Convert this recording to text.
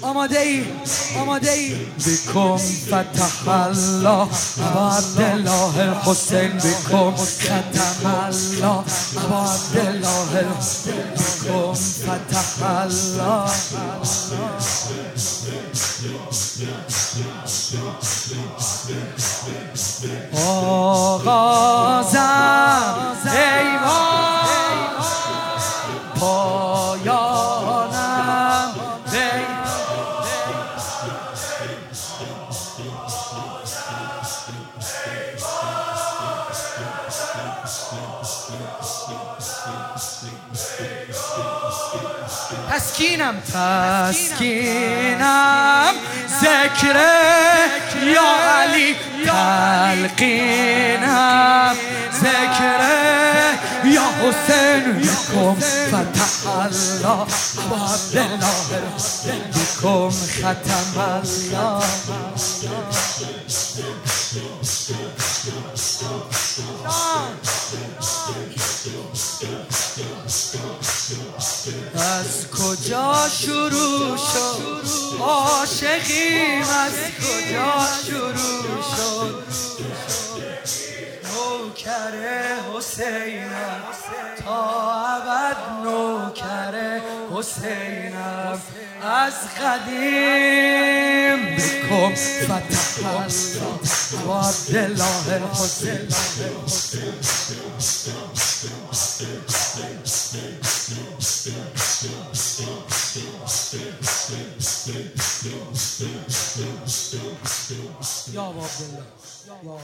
آماده ای آماده ای بکن فتح الله عبدالله الحسین بکن ختم الله عبدالله بکن فتح الله. آغازم تسکینم تسکینم. ذکر یا علی تلقینم. ذکر یا حسین بکن فتح الله. عبدالله بکن ختم الله. از کجا شروع شد؟ عاشقیم از کجا شروع شد؟ نوکر حسینم تا ابد نوکر حسینم از قدیم. بکن. فتح الله و عبدالله الحسین یا عبدالله. یا